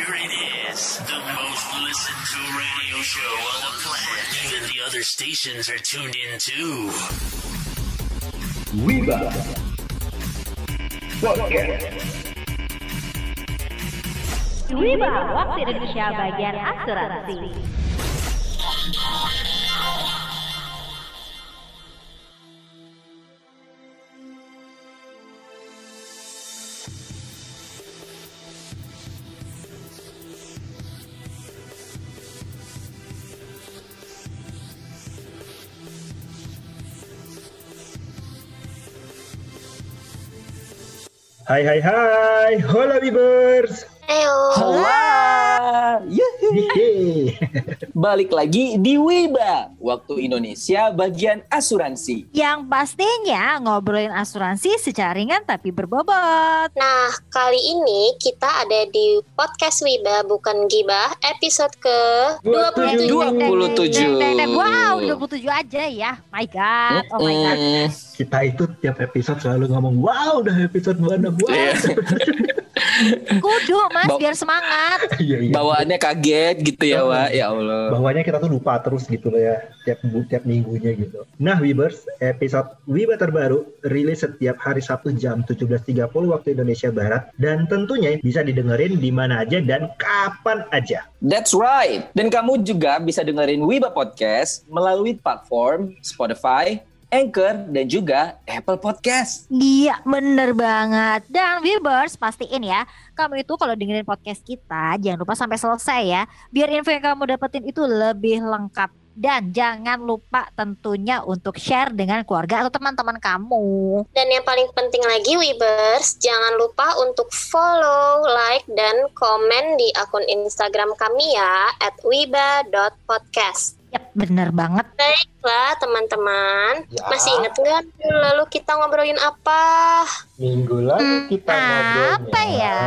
Here it is, the most listened to radio show on the planet. Even the other stations are tuned in too. Wiba Podcast Wiba, waktu Indonesia bagian asuransi. Hai hai hai. Hola Wibers Ayo. Yeay. balik lagi di Wiba, waktu Indonesia bagian asuransi. Yang pastinya ngobrolin asuransi secara ringan tapi berbobot. Nah, kali ini kita ada di podcast Wiba bukan Gibah episode ke 27. 27. Wow, 27 aja ya. My God, oh my God. Mm, Kita itu tiap episode selalu ngomong Wow udah episode mana wow Iya. Kudu mas, Bau- biar semangat. Iya iya bawaannya kaget gitu ya, Wak. Ya Allah. Bawahnya kita tuh lupa terus gitu loh ya tiap tiap minggunya gitu. Nah Wibers, episode Wiba terbaru rilis setiap hari Sabtu jam 17.30 waktu Indonesia Barat dan tentunya bisa didengerin di mana aja dan kapan aja. That's right. Dan kamu juga bisa dengerin Wiba Podcast melalui platform Spotify, Anchor, dan juga Apple Podcast. Iya, bener banget. Dan viewers, pastiin ya, kamu itu kalau dengerin podcast kita, jangan lupa sampai selesai ya. Biar info yang kamu dapetin itu lebih lengkap. Dan jangan lupa tentunya untuk share dengan keluarga atau teman-teman kamu. Dan yang paling penting lagi Wibers, jangan lupa untuk follow, like, dan komen di akun Instagram kami ya at wiba.podcast. Yap, bener banget. Baiklah teman-teman, Ya. masih inget nggak lalu kita ngobrolin apa? Minggu lalu kita ngobrolnya Apa ya?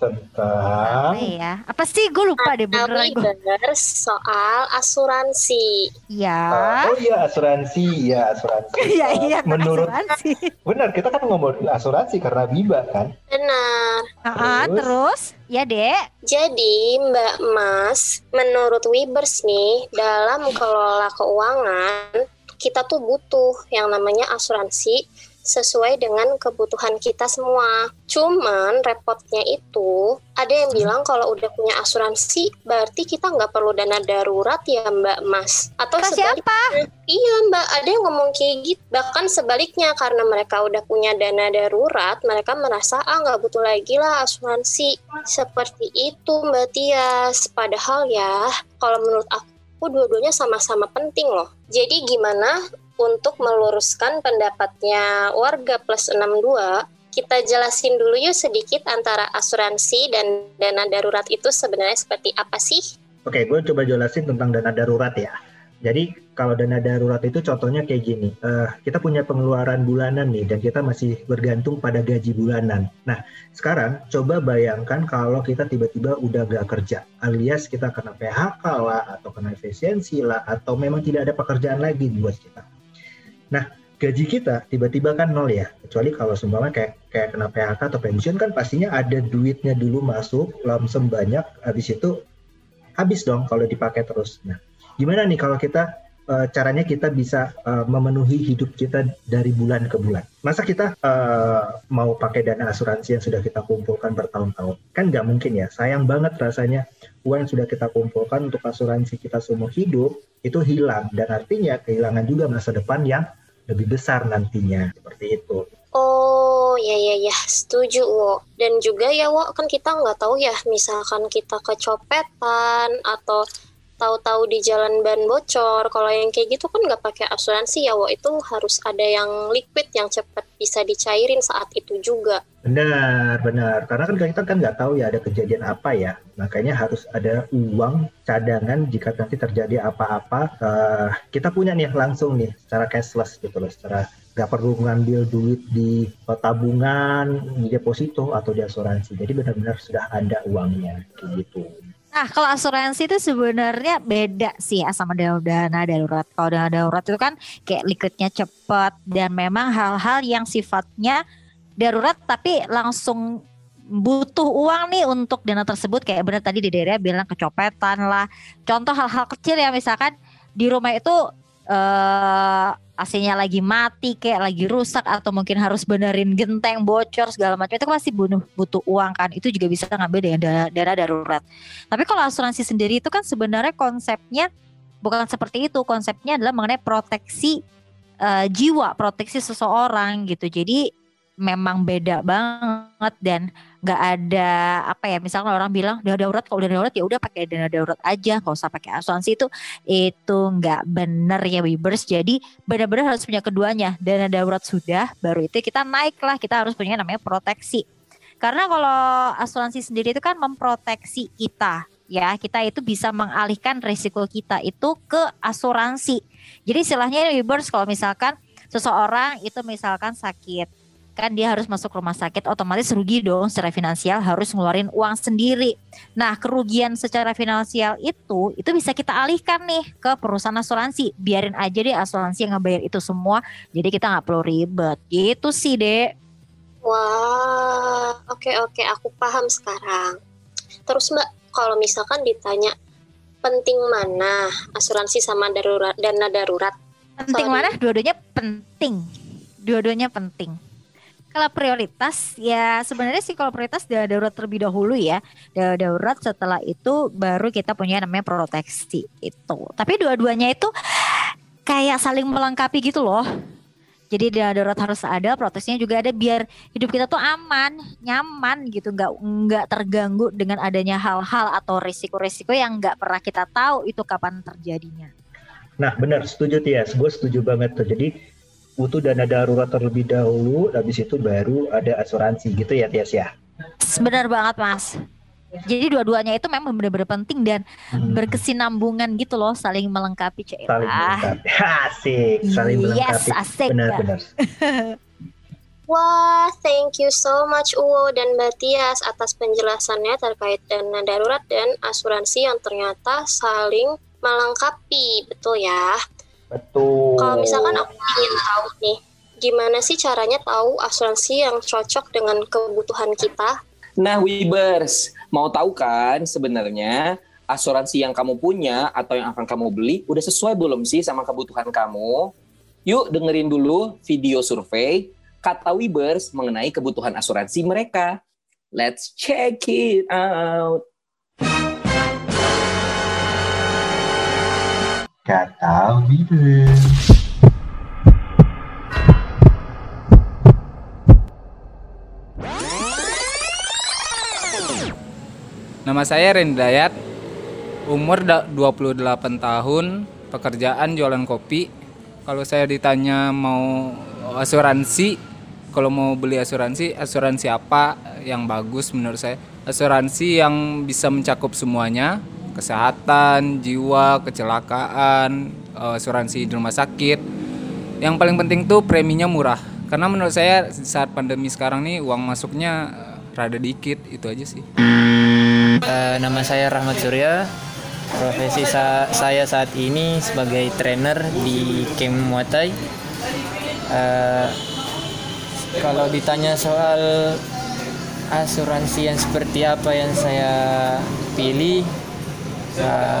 Tentang Apa ya? Apa sih? Gue lupa deh beneran gue. Soal asuransi. Ya. Oh iya asuransi, ya asuransi. Iya, iya. Menurut asuransi. benar kita kan ngomongin asuransi karena Biba kan. Benar. Terus? terus? Ya, Dek. Jadi Mbak Mas, menurut Wibers nih, dalam kelola keuangan, kita tuh butuh yang namanya asuransi sesuai dengan kebutuhan kita semua. Cuman repotnya itu, ada yang bilang kalau udah punya asuransi, berarti kita nggak perlu dana darurat ya Mbak Mas. Atau Kata sebaliknya. siapa? Iya Mbak, ada yang ngomong kayak gitu. Bahkan sebaliknya karena mereka udah punya dana darurat, mereka merasa ah nggak butuh lagi lah asuransi. Seperti itu Mbak Tias. Padahal ya, kalau menurut aku dua-duanya sama-sama penting loh. Jadi gimana untuk meluruskan pendapatnya warga plus 62? Kita jelasin dulu yuk sedikit antara asuransi dan dana darurat itu sebenarnya seperti apa sih? Oke, gue coba jelasin tentang dana darurat ya. Jadi kalau dana darurat itu contohnya kayak gini, eh, kita punya pengeluaran bulanan nih dan kita masih bergantung pada gaji bulanan. Nah sekarang coba bayangkan kalau kita tiba-tiba udah gak kerja, alias kita kena PHK lah, atau kena efisiensi lah, atau memang tidak ada pekerjaan lagi buat kita. Nah gaji kita tiba-tiba kan nol ya, kecuali kalau seumpama kayak kayak kena PHK atau pensiun kan pastinya ada duitnya dulu masuk, lamsem banyak, habis itu habis dong kalau dipakai terus. Nah, gimana nih kalau kita eh, caranya kita bisa eh, memenuhi hidup kita dari bulan ke bulan? Masa kita eh, mau pakai dana asuransi yang sudah kita kumpulkan bertahun-tahun? Kan nggak mungkin ya. Sayang banget rasanya uang yang sudah kita kumpulkan untuk asuransi kita seumur hidup itu hilang dan artinya kehilangan juga masa depan yang lebih besar nantinya seperti itu. Oh ya ya ya setuju Wo dan juga ya Wo kan kita nggak tahu ya misalkan kita kecopetan atau tahu-tahu di jalan ban bocor kalau yang kayak gitu kan nggak pakai asuransi ya Wo itu harus ada yang liquid yang cepat bisa dicairin saat itu juga Benar, benar. Karena kan kita kan nggak tahu ya ada kejadian apa ya. Makanya harus ada uang cadangan jika nanti terjadi apa-apa. eh, kita punya nih langsung nih secara cashless gitu loh. Secara nggak perlu ngambil duit di tabungan, di deposito atau di asuransi. Jadi benar-benar sudah ada uangnya gitu. Nah, kalau asuransi itu sebenarnya beda sih ya sama dana, darurat. Kalau dana darurat itu kan kayak liquidnya cepat dan memang hal-hal yang sifatnya darurat tapi langsung butuh uang nih untuk dana tersebut kayak benar tadi di daerah bilang kecopetan lah. Contoh hal-hal kecil ya misalkan di rumah itu eh AC-nya lagi mati kayak lagi rusak atau mungkin harus benerin genteng bocor segala macam. Itu pasti butuh butuh uang kan. Itu juga bisa ngambil dengan dana, dana darurat. Tapi kalau asuransi sendiri itu kan sebenarnya konsepnya bukan seperti itu. Konsepnya adalah mengenai proteksi eh, jiwa proteksi seseorang gitu. Jadi memang beda banget dan nggak ada apa ya misalnya orang bilang dana darurat kalau dana darurat ya udah pakai dana darurat aja nggak usah pakai asuransi. Itu itu nggak bener ya Wibers. Jadi benar-benar harus punya keduanya. Dana darurat sudah baru itu kita naik lah kita harus punya namanya proteksi. Karena kalau asuransi sendiri itu kan memproteksi kita ya. Kita itu bisa mengalihkan risiko kita itu ke asuransi. Jadi istilahnya Wibers kalau misalkan seseorang itu misalkan sakit kan dia harus masuk rumah sakit otomatis rugi dong secara finansial harus ngeluarin uang sendiri. Nah kerugian secara finansial itu itu bisa kita alihkan nih ke perusahaan asuransi. Biarin aja deh asuransi yang ngebayar itu semua. Jadi kita nggak perlu ribet. Gitu sih dek. Wah, oke oke, aku paham sekarang. Terus Mbak, kalau misalkan ditanya penting mana asuransi sama darurat dana darurat? Penting Sorry. mana? Dua-duanya penting. Dua-duanya penting. Kalau prioritas ya sebenarnya sih kalau prioritas darurat terlebih dahulu ya. Darurat setelah itu baru kita punya namanya proteksi itu. Tapi dua-duanya itu kayak saling melengkapi gitu loh. Jadi darurat harus ada, proteksinya juga ada biar hidup kita tuh aman, nyaman gitu, nggak nggak terganggu dengan adanya hal-hal atau risiko-risiko yang nggak pernah kita tahu itu kapan terjadinya. Nah, benar, setuju Tias. Gue setuju banget tuh. Jadi butuh dana darurat terlebih dahulu, habis itu baru ada asuransi gitu ya Tias ya. Benar banget mas. Jadi dua-duanya itu memang benar-benar penting dan Hmm. berkesinambungan gitu loh, saling melengkapi saling Cailah. melengkapi. Asik, saling Yes, melengkapi. asik. Benar-benar. Wah, thank you so much Uwo dan Mbak Tias atas penjelasannya terkait dana darurat dan asuransi yang ternyata saling melengkapi, betul ya? Betul. Kalau misalkan aku ingin tahu nih, gimana sih caranya tahu asuransi yang cocok dengan kebutuhan kita? Nah, Wibers, mau tahu kan sebenarnya asuransi yang kamu punya atau yang akan kamu beli udah sesuai belum sih sama kebutuhan kamu? Yuk dengerin dulu video survei kata Wibers mengenai kebutuhan asuransi mereka. Let's check it out. Kata Bibir. Nama saya Rendayat, umur da- 28 tahun, pekerjaan jualan kopi. Kalau saya ditanya mau asuransi, kalau mau beli asuransi, asuransi apa yang bagus menurut saya? Asuransi yang bisa mencakup semuanya, kesehatan, jiwa, kecelakaan, eh, asuransi di rumah sakit. Yang paling penting tuh preminya murah. Karena menurut saya saat pandemi sekarang nih uang masuknya eh, rada dikit, itu aja sih. Eh, nama saya Rahmat Surya. Profesi sa- saya saat ini sebagai trainer di Camp Muay. Eh, kalau ditanya soal asuransi yang seperti apa yang saya pilih, eh,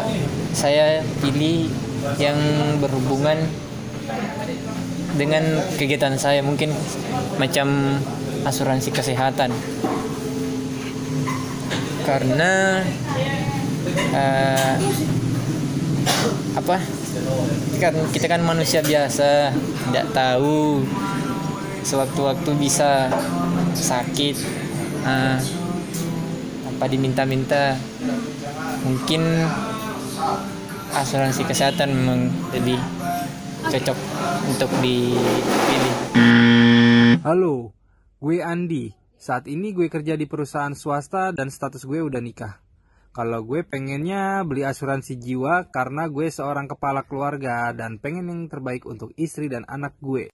saya pilih yang berhubungan dengan kegiatan saya mungkin macam asuransi kesehatan. Karena eh, apa? Kan kita kan manusia biasa tidak tahu sewaktu-waktu bisa sakit eh, apa diminta-minta mungkin asuransi kesehatan memang lebih cocok untuk dipilih Halo, gue Andi. Saat ini gue kerja di perusahaan swasta dan status gue udah nikah. Kalau gue pengennya beli asuransi jiwa karena gue seorang kepala keluarga dan pengen yang terbaik untuk istri dan anak gue.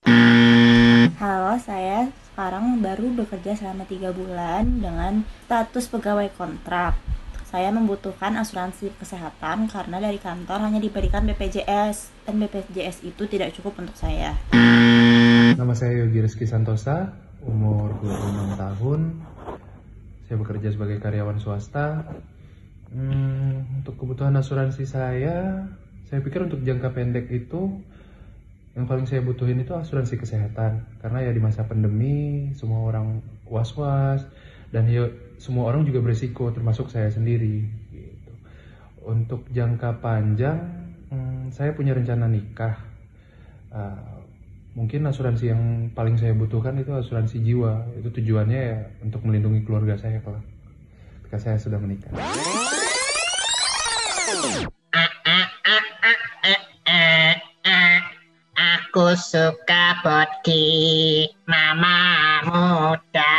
Halo, saya sekarang baru bekerja selama tiga bulan dengan status pegawai kontrak. Saya membutuhkan asuransi kesehatan karena dari kantor hanya diberikan BPJS dan BPJS itu tidak cukup untuk saya. Nama saya Yogi Rizky Santosa, umur 26 tahun. saya bekerja sebagai karyawan swasta. Hmm, untuk kebutuhan asuransi saya, saya pikir untuk jangka pendek itu yang paling saya butuhin itu asuransi kesehatan karena ya di masa pandemi semua orang was-was dan semua orang juga berisiko termasuk saya sendiri gitu. Untuk jangka panjang hmm, saya punya rencana nikah. Uh, mungkin asuransi yang paling saya butuhkan itu asuransi jiwa. Itu tujuannya ya untuk melindungi keluarga saya kalau ketika saya sudah menikah. Aku suka body mama muda,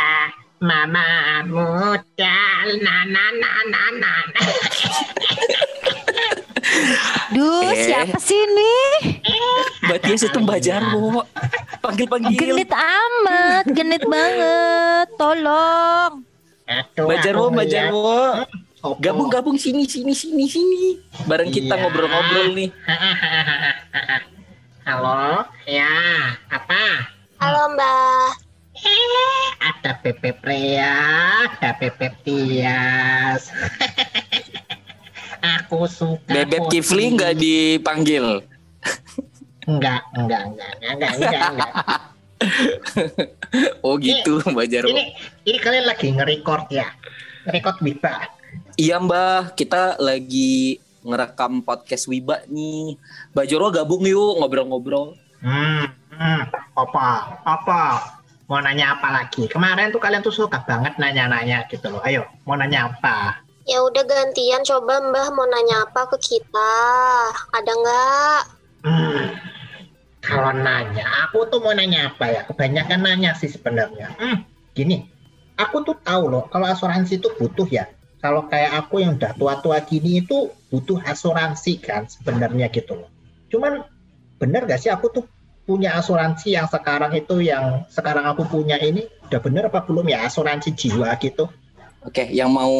mama muda, na na na na na. Duh, Eh. siapa sih ini? Mbak Tias itu Mbak Jarwo. Panggil-panggil. Genit amat, genit banget. Tolong. Mbak Jarwo, Mbak. Jarwo. Gabung-gabung sini, sini, sini, sini. Bareng kita Iya. ngobrol-ngobrol nih. Halo, ya, apa? Halo Mbak. Ada Pepe Prea, ada Pepe Tias. Aku suka. Bebek. Kifli nggak dipanggil. Enggak, enggak, enggak, enggak, enggak, enggak, enggak. Oh gitu Mbak Jarwo. Ini, ini kalian lagi nge-record ya? Nge-record Biba. Iya Mbak, kita lagi ngerekam podcast Wiba nih. Mbak Jarwo gabung yuk ngobrol-ngobrol. Hmm, hmm, apa, apa? Mau nanya apa lagi? Kemarin tuh kalian tuh suka banget nanya-nanya gitu loh. Ayo, mau nanya apa? Ya udah gantian coba Mbah mau nanya apa ke kita. Ada nggak? Hmm, kalau nanya, aku tuh mau nanya apa ya? Kebanyakan nanya sih sebenarnya. Hmm, gini, aku tuh tahu loh kalau asuransi itu butuh ya. Kalau kayak aku yang udah tua-tua gini itu butuh asuransi kan sebenarnya gitu loh. Cuman bener gak sih aku tuh punya asuransi yang sekarang itu yang sekarang aku punya ini udah bener apa belum ya asuransi jiwa gitu? Oke, yang mau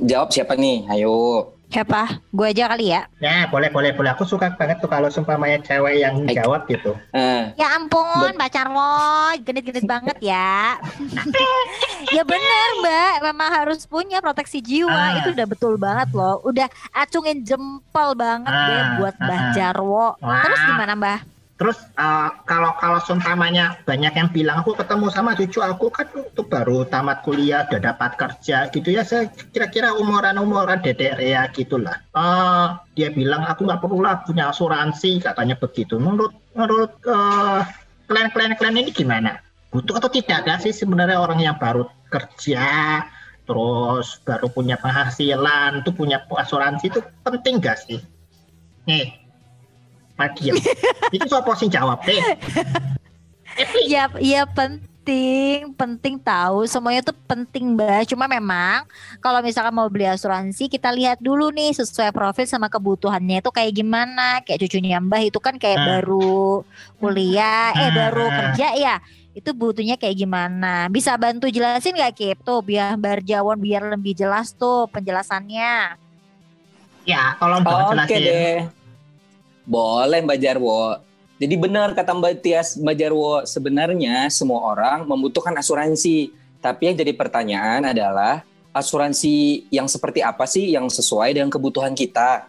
jawab siapa nih? Ayo. Siapa? Gue aja kali ya. Ya boleh boleh boleh. Aku suka banget tuh kalau sumpamanya cewek yang Baik. jawab gitu. Eh, Ya ampun, Mbak Carwo, genit-genit banget ya. ya bener Mbak, memang harus punya proteksi jiwa. Ah. Itu udah betul banget loh. Udah acungin jempol banget Ah, deh buat Mbah ah, ah. Jarwo. Wah. Terus gimana Mbah? Terus eh, kalau kalau seumpamanya banyak yang bilang aku ketemu sama cucu aku kan tuh baru tamat kuliah udah dapat kerja gitu ya saya kira-kira umuran-umuran dedek ya gitulah. Eh dia bilang aku nggak perlu lah punya asuransi katanya begitu. Menurut menurut eh, kalian-kalian kalian ini gimana? Butuh atau tidak gak sih sebenarnya orang yang baru kerja terus baru punya penghasilan tuh punya asuransi itu penting gak sih? Nih, Madiam. itu siapa sih jawab deh? Eh, please. Ya, ya penting, penting tahu semuanya tuh penting Mbak. Cuma memang kalau misalkan mau beli asuransi kita lihat dulu nih sesuai profil sama kebutuhannya itu kayak gimana. Kayak cucunya Mbah itu kan kayak Hmm. baru kuliah, eh Hmm. baru kerja ya. Itu butuhnya kayak gimana? Bisa bantu jelasin gak Kip? Tuh biar Mbak Jawon biar lebih jelas tuh penjelasannya. Ya, tolong dong Oke jelasin. deh. Boleh Mbak Jarwo. Jadi benar kata Mbak Tias, Mbak Jarwo, sebenarnya semua orang membutuhkan asuransi. Tapi yang jadi pertanyaan adalah asuransi yang seperti apa sih yang sesuai dengan kebutuhan kita?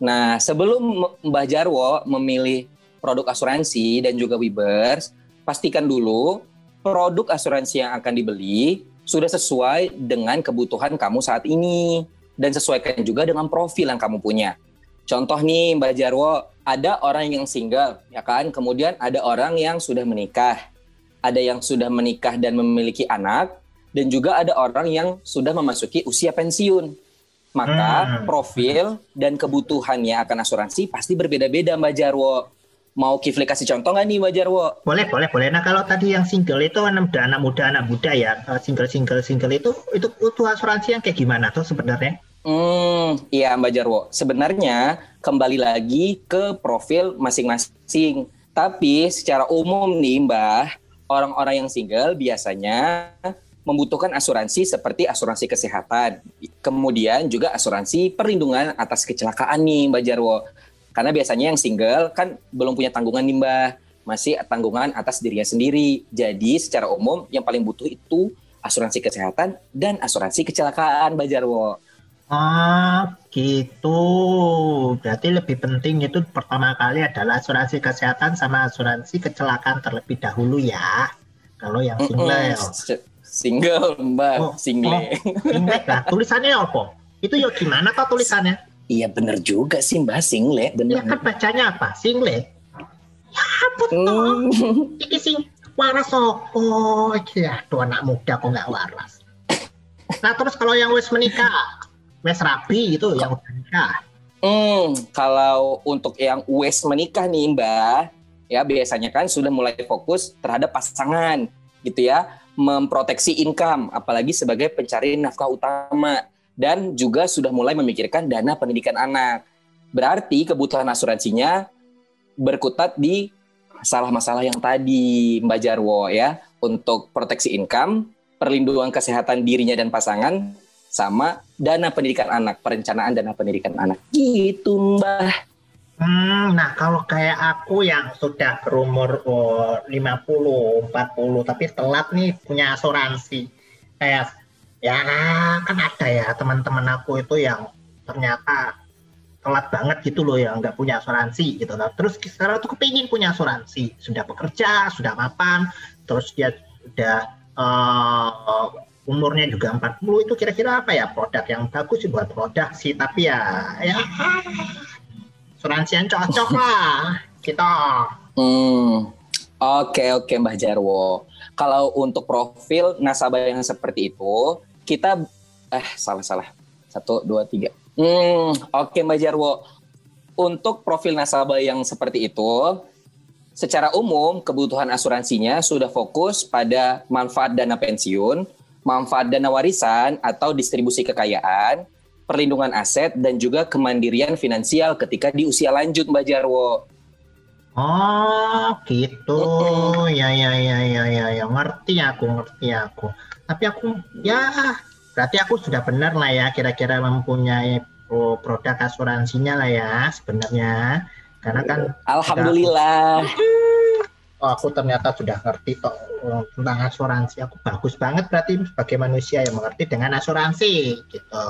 Nah, sebelum Mbak Jarwo memilih produk asuransi dan juga Wibers, pastikan dulu produk asuransi yang akan dibeli sudah sesuai dengan kebutuhan kamu saat ini dan sesuaikan juga dengan profil yang kamu punya. Contoh nih Mbak Jarwo, ada orang yang single, ya kan? Kemudian ada orang yang sudah menikah, ada yang sudah menikah dan memiliki anak, dan juga ada orang yang sudah memasuki usia pensiun. Maka Hmm. profil dan kebutuhannya akan asuransi pasti berbeda-beda Mbak Jarwo. Mau Kifli kasih contoh nggak nih Mbak Jarwo? Boleh, boleh, boleh. Nah, kalau tadi yang single itu anak muda, anak muda, anak muda ya. Eh, Single, single, single itu itu butuh asuransi yang kayak gimana tuh sebenarnya? Hmm, iya Mbak Jarwo. Sebenarnya kembali lagi ke profil masing-masing. Tapi secara umum nih Mbak, orang-orang yang single biasanya membutuhkan asuransi seperti asuransi kesehatan. Kemudian juga asuransi perlindungan atas kecelakaan nih Mbak Jarwo. Karena biasanya yang single kan belum punya tanggungan nih Mbak. Masih tanggungan atas dirinya sendiri. Jadi secara umum yang paling butuh itu asuransi kesehatan dan asuransi kecelakaan, Mbak Jarwo. Oh, gitu. Berarti lebih penting itu pertama kali adalah asuransi kesehatan sama asuransi kecelakaan terlebih dahulu ya. Kalau yang single. Mm-mm, Single, Mbak, Oh, single. Single lah. Tulisannya apa? Itu ya gimana kok tulisannya? Iya bener juga sih Mbak, single, bener. Ya kan bacanya apa? Single. Ya betul. Hmm. Iki sing waras opo? Ya, tuh anak muda kok nggak waras. Nah terus kalau yang wis menikah, wis rapi gitu, yang udah nikah. Hmm, kalau untuk yang wes menikah nih Mbak, ya biasanya kan sudah mulai fokus terhadap pasangan gitu ya, memproteksi income apalagi sebagai pencari nafkah utama dan juga sudah mulai memikirkan dana pendidikan anak. Berarti kebutuhan asuransinya berkutat di masalah-masalah yang tadi Mbak Jarwo ya, untuk proteksi income, perlindungan kesehatan dirinya dan pasangan sama dana pendidikan anak, perencanaan dana pendidikan anak. Gitu, Mbak. Hmm, nah kalau kayak aku yang sudah berumur oh, 50, 40 tapi telat nih punya asuransi. Kayak ya kan ada ya teman-teman aku itu yang ternyata telat banget gitu loh yang nggak punya asuransi gitu. Nah, terus sekarang tuh kepingin punya asuransi, sudah bekerja, sudah mapan, terus dia udah eh, umurnya juga 40 itu kira-kira apa ya produk yang bagus buat produk sih tapi ya ya asuransi yang cocok lah kita Hmm. Oke oke Mbah Jarwo. Kalau untuk profil nasabah yang seperti itu, kita eh salah salah satu dua tiga. Hmm. Oke Mbah Jarwo. Untuk profil nasabah yang seperti itu, secara umum kebutuhan asuransinya sudah fokus pada manfaat dana pensiun, manfaat dana warisan atau distribusi kekayaan, perlindungan aset dan juga kemandirian finansial ketika di usia lanjut Mbak Jarwo. oh gitu. Ya ya ya ya ya ya. Ngerti aku ngerti aku. Tapi aku ya berarti aku sudah benar lah ya kira-kira mempunyai pro- produk asuransinya lah ya sebenarnya. Karena kan Alhamdulillah. Oh, aku ternyata sudah ngerti eh, tentang asuransi. Aku bagus banget berarti sebagai manusia yang mengerti dengan asuransi gitu.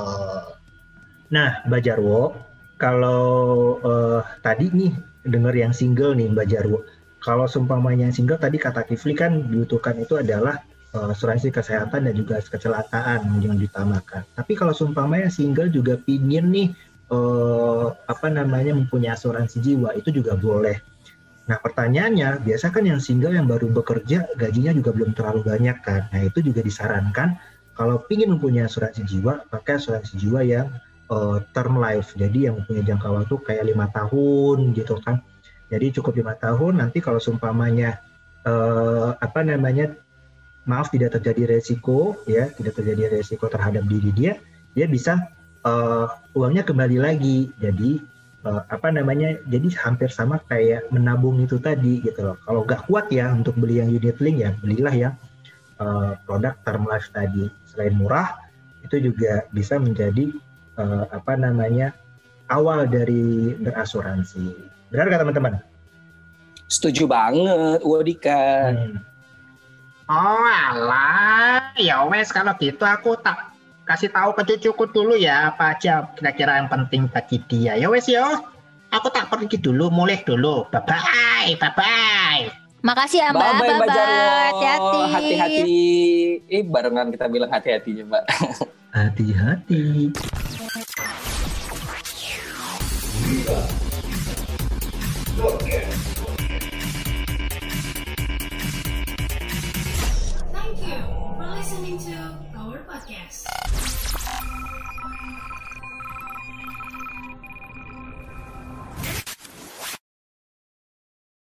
Nah, Mbak Jarwo, kalau eh, tadi nih dengar yang single nih Mbak Jarwo. Kalau seumpamanya yang single tadi kata Kifli kan dibutuhkan itu adalah eh, asuransi kesehatan dan juga kecelakaan yang ditamakan. Tapi kalau seumpamanya single juga pingin nih eh, apa namanya mempunyai asuransi jiwa itu juga boleh. Nah pertanyaannya, biasa kan yang single yang baru bekerja gajinya juga belum terlalu banyak kan. Nah itu juga disarankan kalau ingin mempunyai asuransi jiwa, pakai asuransi jiwa yang eh, term life. Jadi yang punya jangka waktu kayak lima tahun gitu kan. Jadi cukup lima tahun. Nanti kalau seumpamanya eh, apa namanya, maaf tidak terjadi resiko ya, tidak terjadi resiko terhadap diri dia, dia bisa eh, uangnya kembali lagi. Jadi eh, apa namanya jadi hampir sama kayak menabung itu tadi gitu loh. Kalau nggak kuat ya untuk beli yang unit link ya belilah yang eh, produk term life tadi. Selain murah itu juga bisa menjadi eh, apa namanya awal dari berasuransi. Benar nggak teman-teman? Setuju banget, Wadika. Hmm. Oh alah, ya wes kalau gitu aku tak kasih tahu ke cucuku dulu ya apa aja kira-kira yang penting bagi dia. Ya wes yo, aku tak pergi dulu, mulai dulu. Bye bye, bye bye. Makasih ya Mbak. Bye bye. Hati-hati. Hati-hati. Ih, barengan kita bilang hati-hatinya, Mbak. hati-hati Thank Podcast.